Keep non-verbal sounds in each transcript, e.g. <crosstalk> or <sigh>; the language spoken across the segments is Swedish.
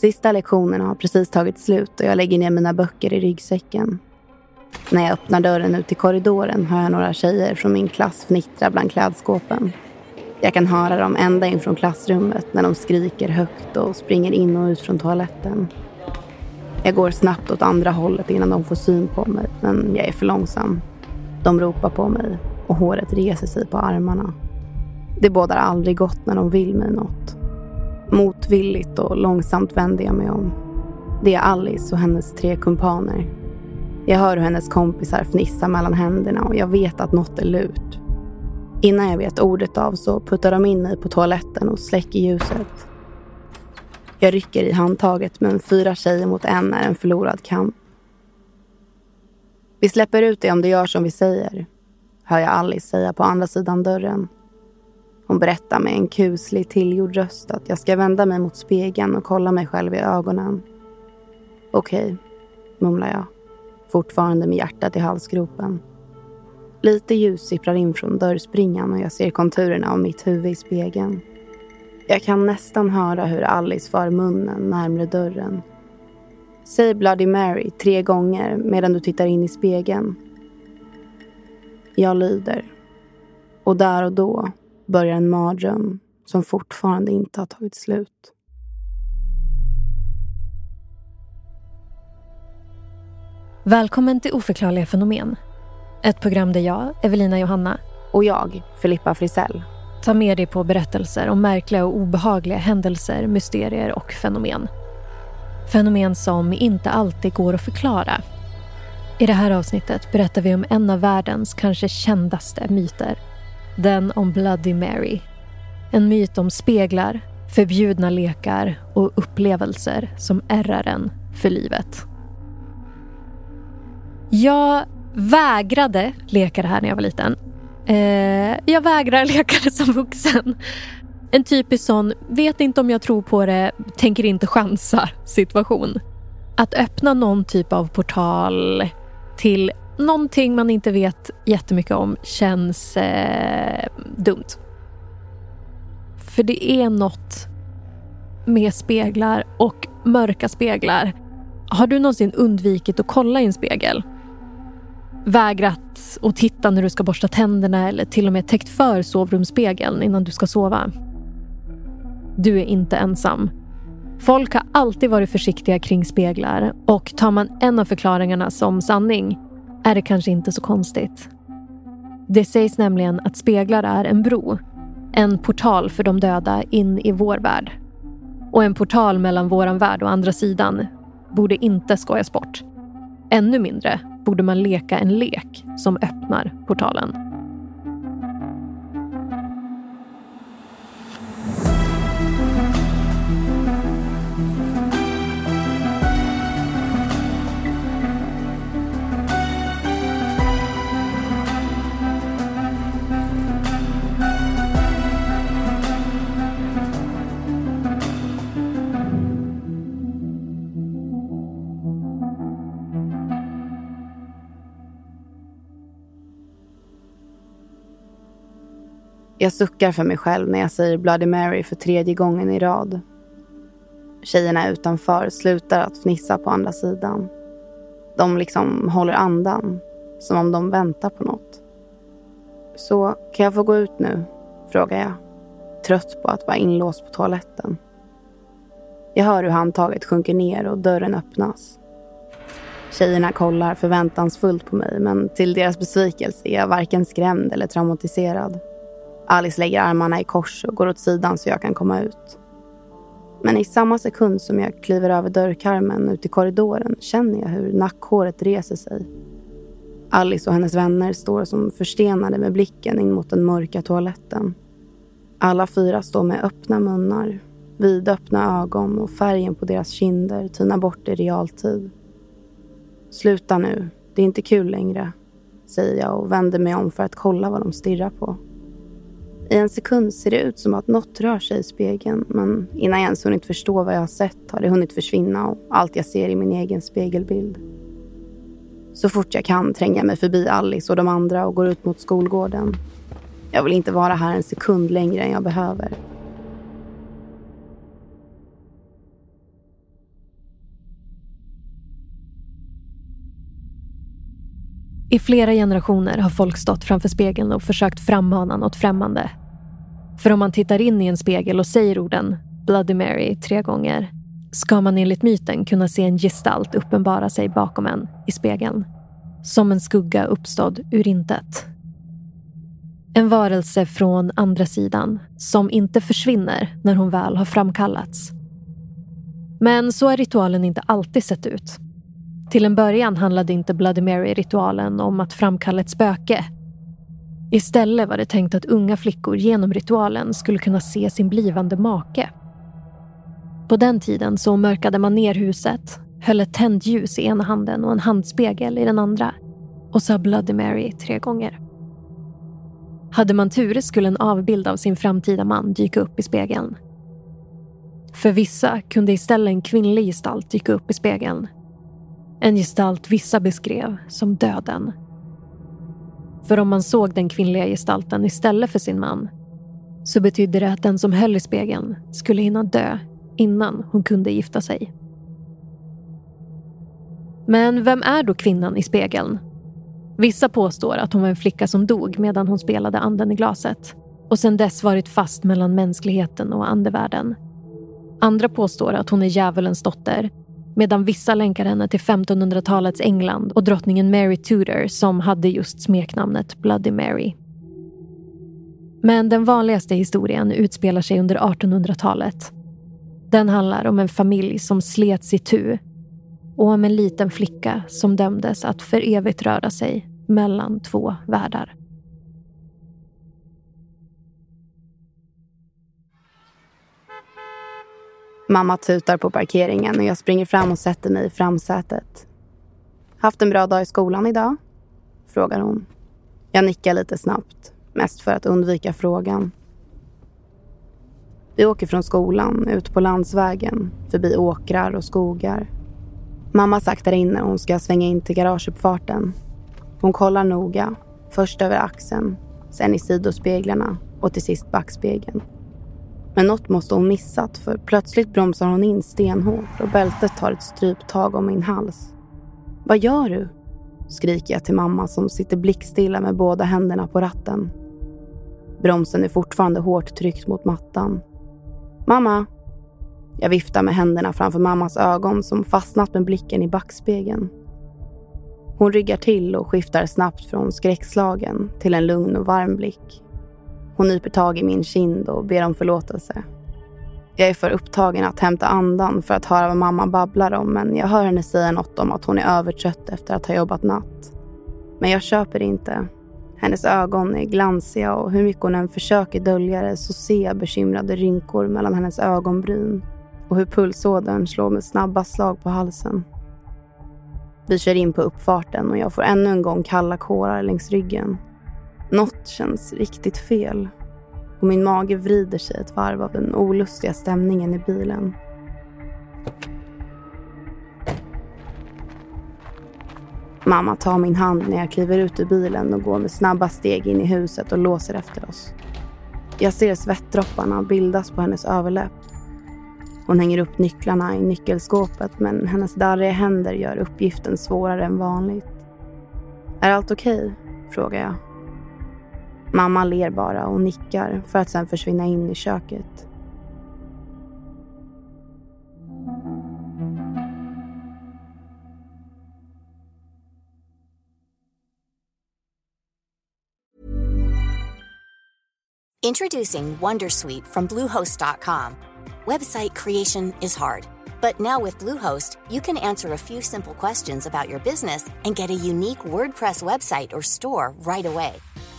Sista lektionerna har precis tagit slut och jag lägger ner mina böcker i ryggsäcken. När jag öppnar dörren ut i korridoren hör jag några tjejer från min klass fnittra bland klädskåpen. Jag kan höra dem ända in från klassrummet när de skriker högt och springer in och ut från toaletten. Jag går snabbt åt andra hållet innan de får syn på mig, men jag är för långsam. De ropar på mig och håret reser sig på armarna. Det bådar aldrig gott när de vill mig något. Motvilligt och långsamt vänder jag mig om. Det är Alice och hennes tre kumpaner. Jag hör hur hennes kompisar fnissar mellan händerna och jag vet att något är lurt. Innan jag vet ordet av så puttar de in mig på toaletten och släcker ljuset. Jag rycker i handtaget men fyra tjejer mot en är en förlorad kamp. Vi släpper ut dig om du gör som vi säger, hör jag Alice säga på andra sidan dörren. Hon berättar med en kuslig tillgjord röst att jag ska vända mig mot spegeln och kolla mig själv i ögonen. Okej, okay, mumlar jag, fortfarande med hjärtat i halsgropen. Lite ljus sipprar in från dörrspringan och jag ser konturerna av mitt huvud i spegeln. Jag kan nästan höra hur Alice för munnen närmre dörren. Säg Bloody Mary tre gånger medan du tittar in i spegeln. Jag lyder. Och där och då börjar en mardröm som fortfarande inte har tagit slut. Välkommen till Oförklarliga fenomen. Ett program där jag, Evelina Johanna och jag, Filippa Frisell tar med dig på berättelser om märkliga och obehagliga händelser, mysterier och fenomen. Fenomen som inte alltid går att förklara. I det här avsnittet berättar vi om en av världens kanske kändaste myter. Den om Bloody Mary. En myt om speglar, förbjudna lekar och upplevelser som ärrar en för livet. Jag vägrade leka det här när jag var liten. Eh, jag vägrar <laughs> leka det som vuxen. En typisk sån, vet inte om jag tror på det, tänker inte chansa situation. Att öppna någon typ av portal till någonting man inte vet jättemycket om känns eh, dumt. För det är något med speglar och mörka speglar. Har du någonsin undvikit att kolla i en spegel? vägrat att titta när du ska borsta tänderna eller till och med täckt för sovrumsspegeln innan du ska sova. Du är inte ensam. Folk har alltid varit försiktiga kring speglar och tar man en av förklaringarna som sanning är det kanske inte så konstigt. Det sägs nämligen att speglar är en bro. En portal för de döda in i vår värld. Och en portal mellan våran värld och andra sidan borde inte skojas bort. Ännu mindre borde man leka en lek som öppnar portalen. Jag suckar för mig själv när jag säger Bloody Mary för tredje gången i rad. Tjejerna utanför slutar att fnissa på andra sidan. De liksom håller andan, som om de väntar på något. Så kan jag få gå ut nu? frågar jag. Trött på att vara inlåst på toaletten. Jag hör hur handtaget sjunker ner och dörren öppnas. Tjejerna kollar förväntansfullt på mig men till deras besvikelse är jag varken skrämd eller traumatiserad. Alice lägger armarna i kors och går åt sidan så jag kan komma ut. Men i samma sekund som jag kliver över dörrkarmen ut i korridoren känner jag hur nackhåret reser sig. Alice och hennes vänner står som förstenade med blicken in mot den mörka toaletten. Alla fyra står med öppna munnar, vidöppna ögon och färgen på deras kinder tynar bort i realtid. Sluta nu, det är inte kul längre, säger jag och vänder mig om för att kolla vad de stirrar på. I en sekund ser det ut som att något rör sig i spegeln men innan jag ens hunnit förstå vad jag har sett har det hunnit försvinna och allt jag ser är min egen spegelbild. Så fort jag kan tränger jag mig förbi Alice och de andra och går ut mot skolgården. Jag vill inte vara här en sekund längre än jag behöver. I flera generationer har folk stått framför spegeln och försökt frammana något främmande. För om man tittar in i en spegel och säger orden Bloody Mary tre gånger ska man enligt myten kunna se en gestalt uppenbara sig bakom en i spegeln. Som en skugga uppstådd ur intet. En varelse från andra sidan som inte försvinner när hon väl har framkallats. Men så har ritualen inte alltid sett ut. Till en början handlade inte Bloody Mary-ritualen om att framkalla ett spöke. Istället var det tänkt att unga flickor genom ritualen skulle kunna se sin blivande make. På den tiden så mörkade man ner huset, höll ett tänt ljus i ena handen och en handspegel i den andra och sa Bloody Mary tre gånger. Hade man tur skulle en avbild av sin framtida man dyka upp i spegeln. För vissa kunde istället en kvinnlig gestalt dyka upp i spegeln en gestalt vissa beskrev som döden. För om man såg den kvinnliga gestalten istället för sin man så betydde det att den som höll i spegeln skulle hinna dö innan hon kunde gifta sig. Men vem är då kvinnan i spegeln? Vissa påstår att hon var en flicka som dog medan hon spelade anden i glaset och sedan dess varit fast mellan mänskligheten och andevärlden. Andra påstår att hon är djävulens dotter medan vissa länkar henne till 1500-talets England och drottningen Mary Tudor som hade just smeknamnet Bloody Mary. Men den vanligaste historien utspelar sig under 1800-talet. Den handlar om en familj som slets i tu och om en liten flicka som dömdes att för evigt röra sig mellan två världar. Mamma tutar på parkeringen och jag springer fram och sätter mig i framsätet. Haft en bra dag i skolan idag? Frågar hon. Jag nickar lite snabbt, mest för att undvika frågan. Vi åker från skolan ut på landsvägen, förbi åkrar och skogar. Mamma saktar in när hon ska svänga in till garageuppfarten. Hon kollar noga, först över axeln, sen i sidospeglarna och till sist backspegeln. Men något måste hon missat för plötsligt bromsar hon in stenhårt och bältet tar ett stryptag om min hals. Vad gör du? skriker jag till mamma som sitter blickstilla med båda händerna på ratten. Bromsen är fortfarande hårt tryckt mot mattan. Mamma! Jag viftar med händerna framför mammas ögon som fastnat med blicken i backspegeln. Hon ryggar till och skiftar snabbt från skräckslagen till en lugn och varm blick. Hon nyper tag i min kind och ber om förlåtelse. Jag är för upptagen att hämta andan för att höra vad mamma babblar om men jag hör henne säga något om att hon är övertrött efter att ha jobbat natt. Men jag köper det inte. Hennes ögon är glansiga och hur mycket hon än försöker dölja det så ser jag bekymrade rynkor mellan hennes ögonbryn och hur pulsådern slår med snabba slag på halsen. Vi kör in på uppfarten och jag får ännu en gång kalla kårar längs ryggen. Något känns riktigt fel och min mage vrider sig ett varv av den olustiga stämningen i bilen. Mamma tar min hand när jag kliver ut ur bilen och går med snabba steg in i huset och låser efter oss. Jag ser svettdropparna bildas på hennes överläpp. Hon hänger upp nycklarna i nyckelskåpet men hennes darriga händer gör uppgiften svårare än vanligt. Är allt okej? Okay? frågar jag. Mamma ler bara och nickar för att sen försvinna in i köket. Introducing Wondersuite from Bluehost.com. Website creation is hard. But now with Bluehost, you can answer a few simple questions about your business and get a unique WordPress website or store right away.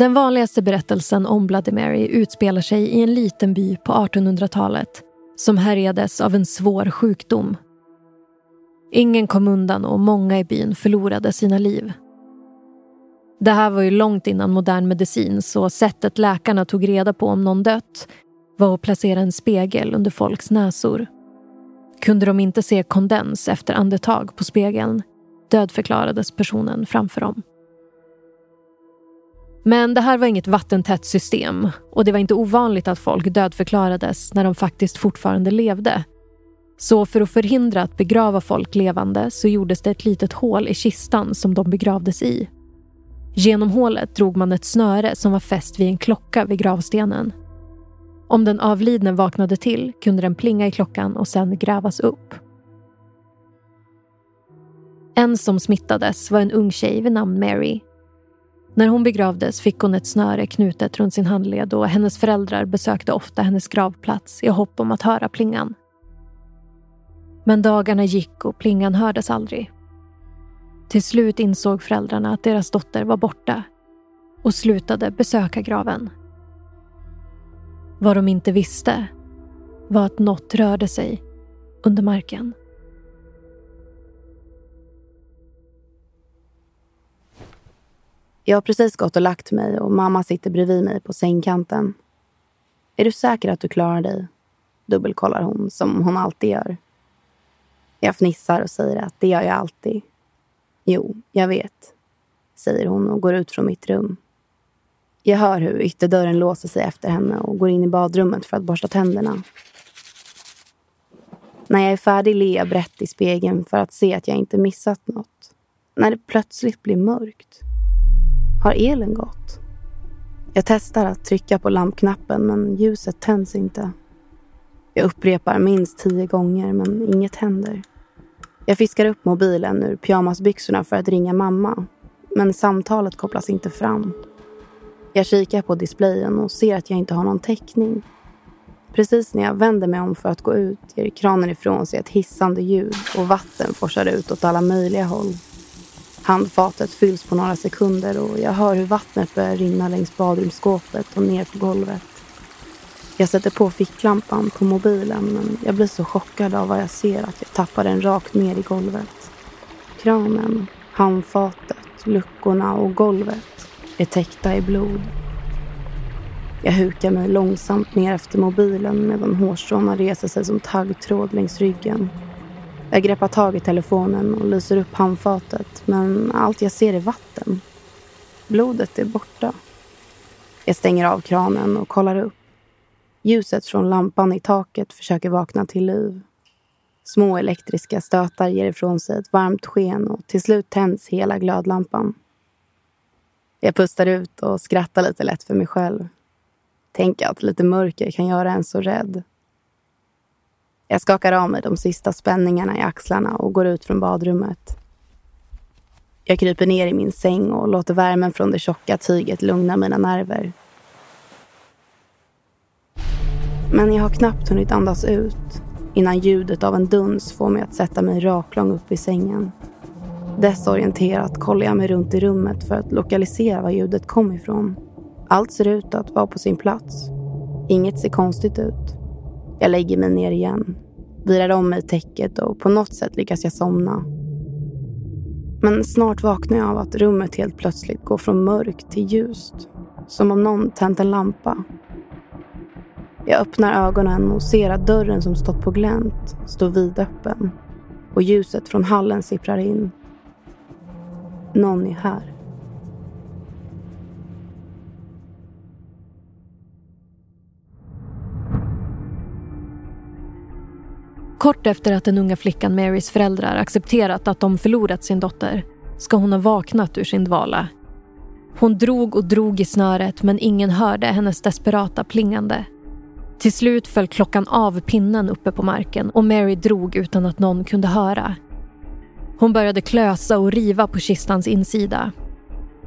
Den vanligaste berättelsen om Bloody Mary utspelar sig i en liten by på 1800-talet som härjades av en svår sjukdom. Ingen kom undan och många i byn förlorade sina liv. Det här var ju långt innan modern medicin så sättet läkarna tog reda på om någon dött var att placera en spegel under folks näsor. Kunde de inte se kondens efter andetag på spegeln dödförklarades personen framför dem. Men det här var inget vattentätt system och det var inte ovanligt att folk dödförklarades när de faktiskt fortfarande levde. Så för att förhindra att begrava folk levande så gjordes det ett litet hål i kistan som de begravdes i. Genom hålet drog man ett snöre som var fäst vid en klocka vid gravstenen. Om den avlidne vaknade till kunde den plinga i klockan och sen grävas upp. En som smittades var en ung tjej vid namn Mary när hon begravdes fick hon ett snöre knutet runt sin handled och hennes föräldrar besökte ofta hennes gravplats i hopp om att höra plingan. Men dagarna gick och plingan hördes aldrig. Till slut insåg föräldrarna att deras dotter var borta och slutade besöka graven. Vad de inte visste var att något rörde sig under marken. Jag har precis gått och lagt mig och mamma sitter bredvid mig på sängkanten. Är du säker att du klarar dig? Dubbelkollar hon, som hon alltid gör. Jag fnissar och säger att det gör jag alltid. Jo, jag vet, säger hon och går ut från mitt rum. Jag hör hur ytterdörren låser sig efter henne och går in i badrummet för att borsta tänderna. När jag är färdig ler jag brett i spegeln för att se att jag inte missat något. När det plötsligt blir mörkt. Har elen gått? Jag testar att trycka på lampknappen men ljuset tänds inte. Jag upprepar minst tio gånger men inget händer. Jag fiskar upp mobilen ur pyjamasbyxorna för att ringa mamma. Men samtalet kopplas inte fram. Jag kikar på displayen och ser att jag inte har någon täckning. Precis när jag vänder mig om för att gå ut ger kranen ifrån sig ett hissande ljud och vatten forsar ut åt alla möjliga håll. Handfatet fylls på några sekunder och jag hör hur vattnet börjar rinna längs badrumsskåpet och ner på golvet. Jag sätter på ficklampan på mobilen men jag blir så chockad av vad jag ser att jag tappar den rakt ner i golvet. Kranen, handfatet, luckorna och golvet är täckta i blod. Jag hukar mig långsamt ner efter mobilen medan hårstråna reser sig som taggtråd längs ryggen jag greppar tag i telefonen och lyser upp handfatet men allt jag ser är vatten. Blodet är borta. Jag stänger av kranen och kollar upp. Ljuset från lampan i taket försöker vakna till liv. Små elektriska stötar ger ifrån sig ett varmt sken och till slut tänds hela glödlampan. Jag pustar ut och skrattar lite lätt för mig själv. Tänk att lite mörker kan göra en så rädd. Jag skakar av mig de sista spänningarna i axlarna och går ut från badrummet. Jag kryper ner i min säng och låter värmen från det tjocka tyget lugna mina nerver. Men jag har knappt hunnit andas ut innan ljudet av en duns får mig att sätta mig raklång upp i sängen. Desorienterat kollar jag mig runt i rummet för att lokalisera var ljudet kom ifrån. Allt ser ut att vara på sin plats. Inget ser konstigt ut. Jag lägger mig ner igen, virar om mig i täcket och på något sätt lyckas jag somna. Men snart vaknar jag av att rummet helt plötsligt går från mörkt till ljust. Som om någon tänt en lampa. Jag öppnar ögonen och ser att dörren som stått på glänt står vidöppen och ljuset från hallen sipprar in. Någon är här. Kort efter att den unga flickan Marys föräldrar accepterat att de förlorat sin dotter ska hon ha vaknat ur sin dvala. Hon drog och drog i snöret men ingen hörde hennes desperata plingande. Till slut föll klockan av pinnen uppe på marken och Mary drog utan att någon kunde höra. Hon började klösa och riva på kistans insida.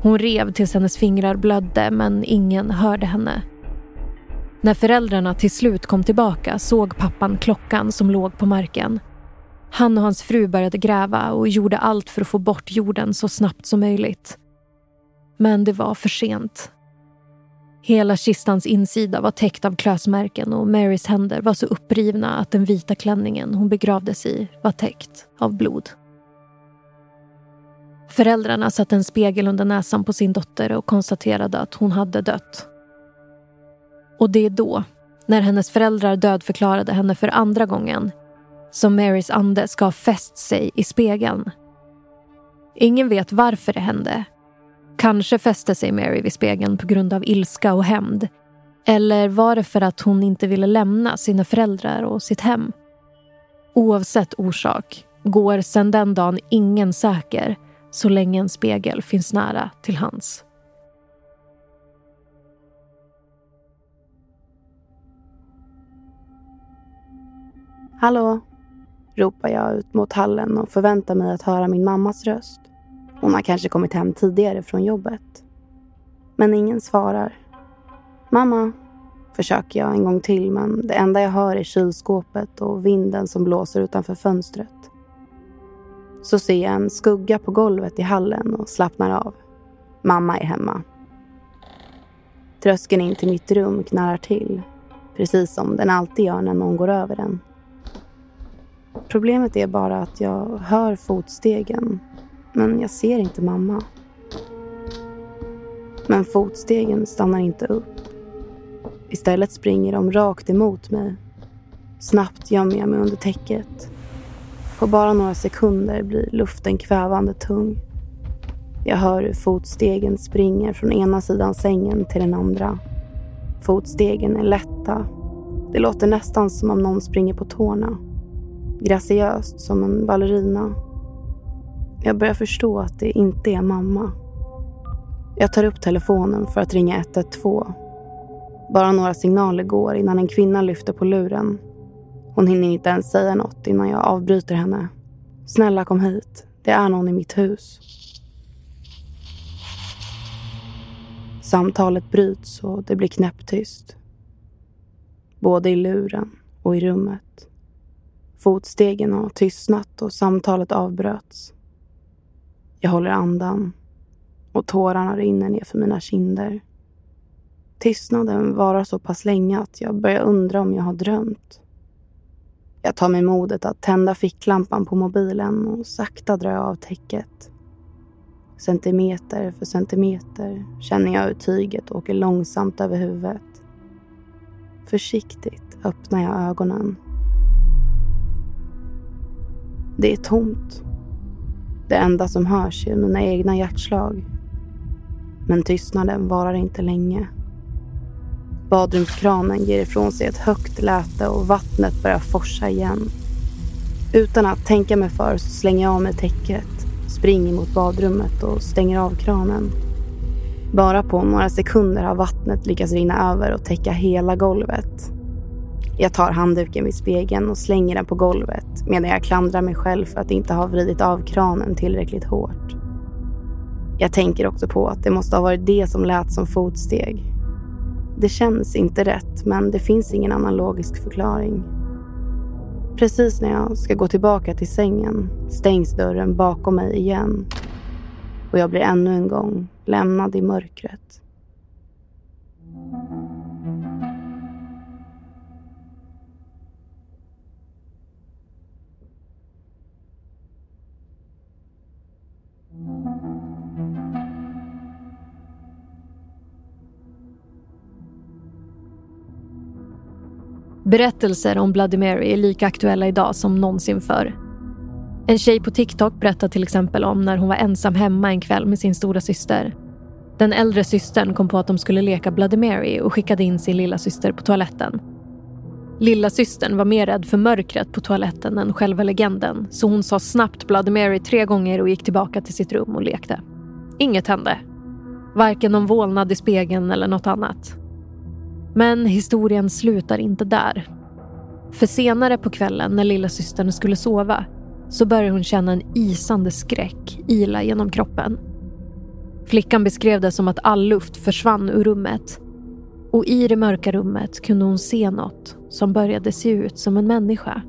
Hon rev tills hennes fingrar blödde men ingen hörde henne. När föräldrarna till slut kom tillbaka såg pappan klockan som låg på marken. Han och hans fru började gräva och gjorde allt för att få bort jorden så snabbt som möjligt. Men det var för sent. Hela kistans insida var täckt av klösmärken och Marys händer var så upprivna att den vita klänningen hon begravdes i var täckt av blod. Föräldrarna satte en spegel under näsan på sin dotter och konstaterade att hon hade dött. Och det är då, när hennes föräldrar dödförklarade henne för andra gången, som Marys ande ska ha fäst sig i spegeln. Ingen vet varför det hände. Kanske fäste sig Mary vid spegeln på grund av ilska och hämnd. Eller var det för att hon inte ville lämna sina föräldrar och sitt hem? Oavsett orsak går sedan den dagen ingen säker så länge en spegel finns nära till hands. Hallå? ropar jag ut mot hallen och förväntar mig att höra min mammas röst. Hon har kanske kommit hem tidigare från jobbet. Men ingen svarar. Mamma, försöker jag en gång till men det enda jag hör är kylskåpet och vinden som blåser utanför fönstret. Så ser jag en skugga på golvet i hallen och slappnar av. Mamma är hemma. Tröskeln in till mitt rum knarrar till. Precis som den alltid gör när någon går över den. Problemet är bara att jag hör fotstegen men jag ser inte mamma. Men fotstegen stannar inte upp. Istället springer de rakt emot mig. Snabbt gömmer jag mig under täcket. På bara några sekunder blir luften kvävande tung. Jag hör hur fotstegen springer från ena sidan sängen till den andra. Fotstegen är lätta. Det låter nästan som om någon springer på tårna. Graciöst som en ballerina. Jag börjar förstå att det inte är mamma. Jag tar upp telefonen för att ringa 112. Bara några signaler går innan en kvinna lyfter på luren hon hinner inte ens säga något innan jag avbryter henne. Snälla kom hit. Det är någon i mitt hus. Samtalet bryts och det blir knäpptyst. Både i luren och i rummet. Fotstegen har tystnat och samtalet avbröts. Jag håller andan och tårarna rinner ner för mina kinder. Tystnaden varar så pass länge att jag börjar undra om jag har drömt. Jag tar mig modet att tända ficklampan på mobilen och sakta dra av täcket. Centimeter för centimeter känner jag hur tyget åker långsamt över huvudet. Försiktigt öppnar jag ögonen. Det är tomt. Det enda som hörs är mina egna hjärtslag. Men tystnaden varar inte länge. Badrumskranen ger ifrån sig ett högt läte och vattnet börjar forsa igen. Utan att tänka mig för så slänger jag av mig täcket, springer mot badrummet och stänger av kranen. Bara på några sekunder har vattnet lyckats rinna över och täcka hela golvet. Jag tar handduken vid spegeln och slänger den på golvet medan jag klandrar mig själv för att inte ha vridit av kranen tillräckligt hårt. Jag tänker också på att det måste ha varit det som lät som fotsteg det känns inte rätt, men det finns ingen annan logisk förklaring. Precis när jag ska gå tillbaka till sängen stängs dörren bakom mig igen och jag blir ännu en gång lämnad i mörkret. Berättelser om Bloody Mary är lika aktuella idag som någonsin förr. En tjej på TikTok berättar till exempel om när hon var ensam hemma en kväll med sin stora syster. Den äldre systern kom på att de skulle leka Bloody Mary och skickade in sin lilla syster på toaletten. Lilla systern var mer rädd för mörkret på toaletten än själva legenden så hon sa snabbt Bloody Mary tre gånger och gick tillbaka till sitt rum och lekte. Inget hände. Varken någon vålnad i spegeln eller något annat. Men historien slutar inte där. För senare på kvällen när lilla systern skulle sova så började hon känna en isande skräck ila genom kroppen. Flickan beskrev det som att all luft försvann ur rummet och i det mörka rummet kunde hon se något som började se ut som en människa.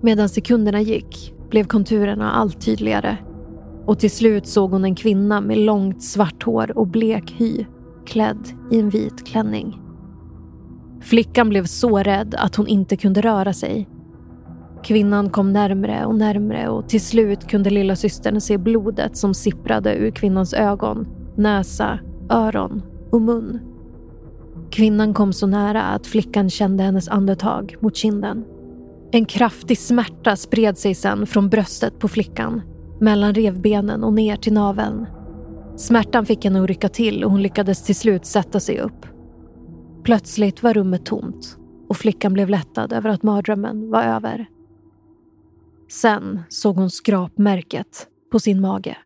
Medan sekunderna gick blev konturerna allt tydligare och till slut såg hon en kvinna med långt svart hår och blek hy klädd i en vit klänning. Flickan blev så rädd att hon inte kunde röra sig. Kvinnan kom närmre och närmre och till slut kunde lilla systern se blodet som sipprade ur kvinnans ögon, näsa, öron och mun. Kvinnan kom så nära att flickan kände hennes andetag mot kinden. En kraftig smärta spred sig sen från bröstet på flickan, mellan revbenen och ner till naveln. Smärtan fick henne att rycka till och hon lyckades till slut sätta sig upp. Plötsligt var rummet tomt och flickan blev lättad över att mardrömmen var över. Sen såg hon skrapmärket på sin mage.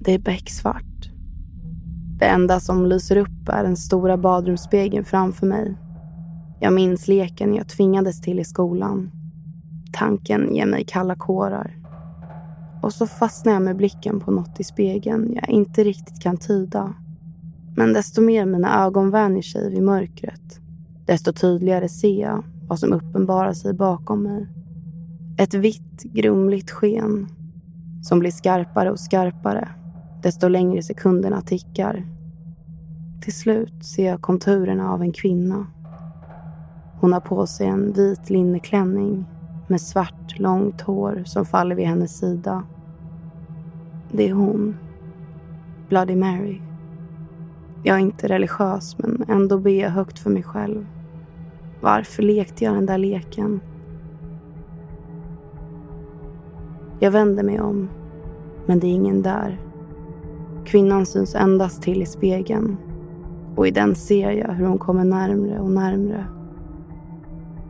Det är becksvart. Det enda som lyser upp är den stora badrumsspegeln framför mig. Jag minns leken jag tvingades till i skolan. Tanken ger mig kalla kårar. Och så fastnar jag med blicken på något i spegeln jag inte riktigt kan tyda. Men desto mer mina ögon vänjer sig vid mörkret, desto tydligare ser jag vad som uppenbarar sig bakom mig. Ett vitt, grumligt sken som blir skarpare och skarpare desto längre sekunderna tickar. Till slut ser jag konturerna av en kvinna. Hon har på sig en vit linneklänning med svart, långt hår som faller vid hennes sida. Det är hon. Bloody Mary. Jag är inte religiös, men ändå ber jag högt för mig själv. Varför lekte jag den där leken? Jag vänder mig om, men det är ingen där. Kvinnan syns endast till i spegeln och i den ser jag hur hon kommer närmre och närmre.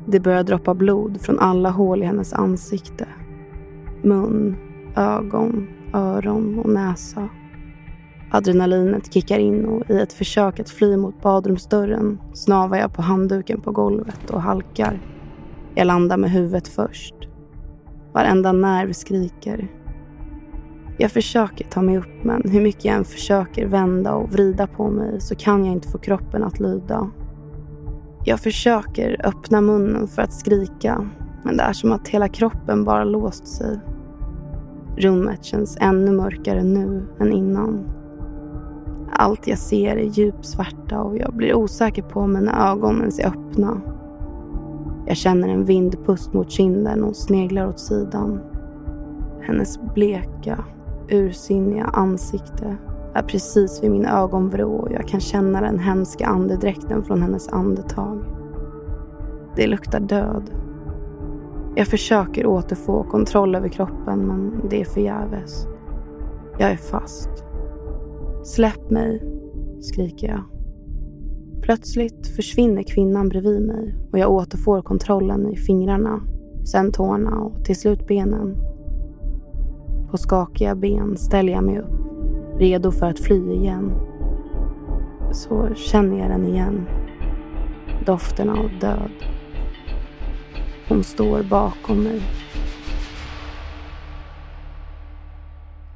Det börjar droppa blod från alla hål i hennes ansikte. Mun, ögon, öron och näsa. Adrenalinet kickar in och i ett försök att fly mot badrumsdörren snavar jag på handduken på golvet och halkar. Jag landar med huvudet först. Varenda nerv skriker. Jag försöker ta mig upp men hur mycket jag än försöker vända och vrida på mig så kan jag inte få kroppen att lyda. Jag försöker öppna munnen för att skrika men det är som att hela kroppen bara låst sig. Rummet känns ännu mörkare nu än innan. Allt jag ser är djupsvarta och jag blir osäker på om mina ögon ens är öppna. Jag känner en vindpust mot kinden och sneglar åt sidan. Hennes bleka, ursinniga ansikte är precis vid min ögonvrå och jag kan känna den hemska andedräkten från hennes andetag. Det luktar död. Jag försöker återfå kontroll över kroppen men det är förgäves. Jag är fast. Släpp mig, skriker jag. Plötsligt försvinner kvinnan bredvid mig och jag återfår kontrollen i fingrarna, sen tårna och till slut benen. På skakiga ben ställer jag mig upp, redo för att fly igen. Så känner jag den igen. Doften av död. Hon står bakom mig.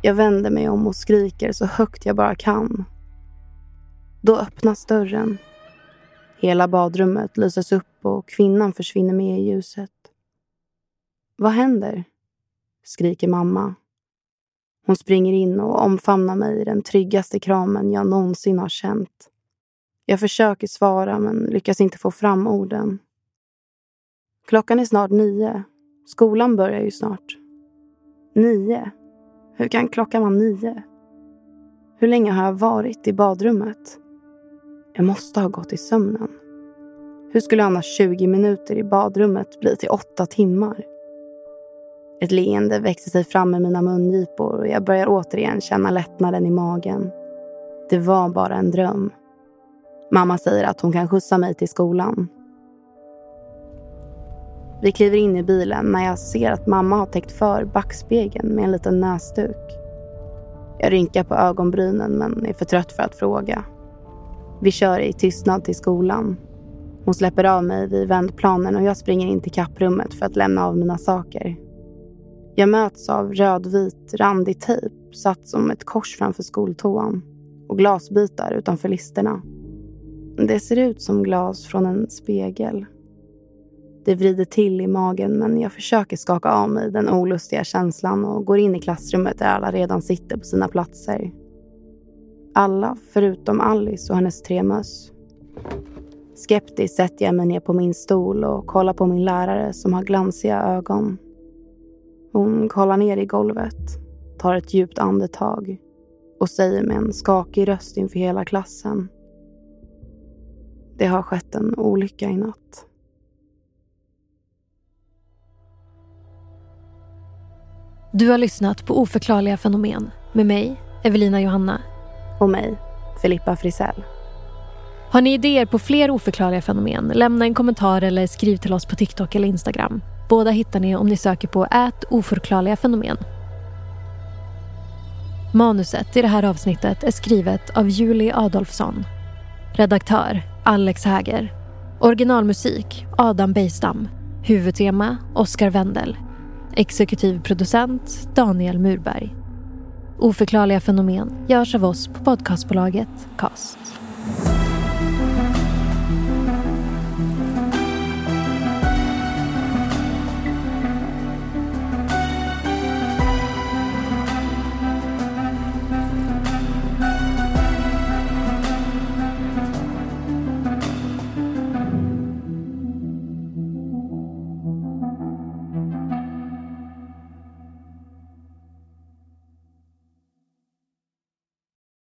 Jag vänder mig om och skriker så högt jag bara kan. Då öppnas dörren. Hela badrummet lyses upp och kvinnan försvinner med i ljuset. Vad händer? skriker mamma hon springer in och omfamnar mig i den tryggaste kramen jag någonsin har känt. Jag försöker svara men lyckas inte få fram orden. Klockan är snart nio. Skolan börjar ju snart. Nio? Hur kan klockan vara nio? Hur länge har jag varit i badrummet? Jag måste ha gått i sömnen. Hur skulle annars 20 minuter i badrummet bli till åtta timmar? Ett leende växer sig fram i mina mungipor och jag börjar återigen känna lättnaden i magen. Det var bara en dröm. Mamma säger att hon kan skjutsa mig till skolan. Vi kliver in i bilen när jag ser att mamma har täckt för backspegeln med en liten näsduk. Jag rynkar på ögonbrynen men är för trött för att fråga. Vi kör i tystnad till skolan. Hon släpper av mig vid vändplanen och jag springer in till kapprummet för att lämna av mina saker. Jag möts av rödvit randig tejp satt som ett kors framför skoltoan och glasbitar utanför listerna. Det ser ut som glas från en spegel. Det vrider till i magen men jag försöker skaka av mig den olustiga känslan och går in i klassrummet där alla redan sitter på sina platser. Alla förutom Alice och hennes tre möss. Skeptiskt sätter jag mig ner på min stol och kollar på min lärare som har glansiga ögon. Hon kollar ner i golvet, tar ett djupt andetag och säger med en skakig röst inför hela klassen. Det har skett en olycka i natt. Du har lyssnat på Oförklarliga fenomen med mig, Evelina Johanna. Och mig, Filippa Frisell. Har ni idéer på fler oförklarliga fenomen? Lämna en kommentar eller skriv till oss på TikTok eller Instagram. Båda hittar ni om ni söker på ät oförklarliga fenomen. Manuset i det här avsnittet är skrivet av Julie Adolfsson. Redaktör Alex Häger. Originalmusik Adam Bejstam. Huvudtema Oskar Wendel. Exekutiv producent Daniel Murberg. Oförklarliga fenomen görs av oss på podcastbolaget Cast.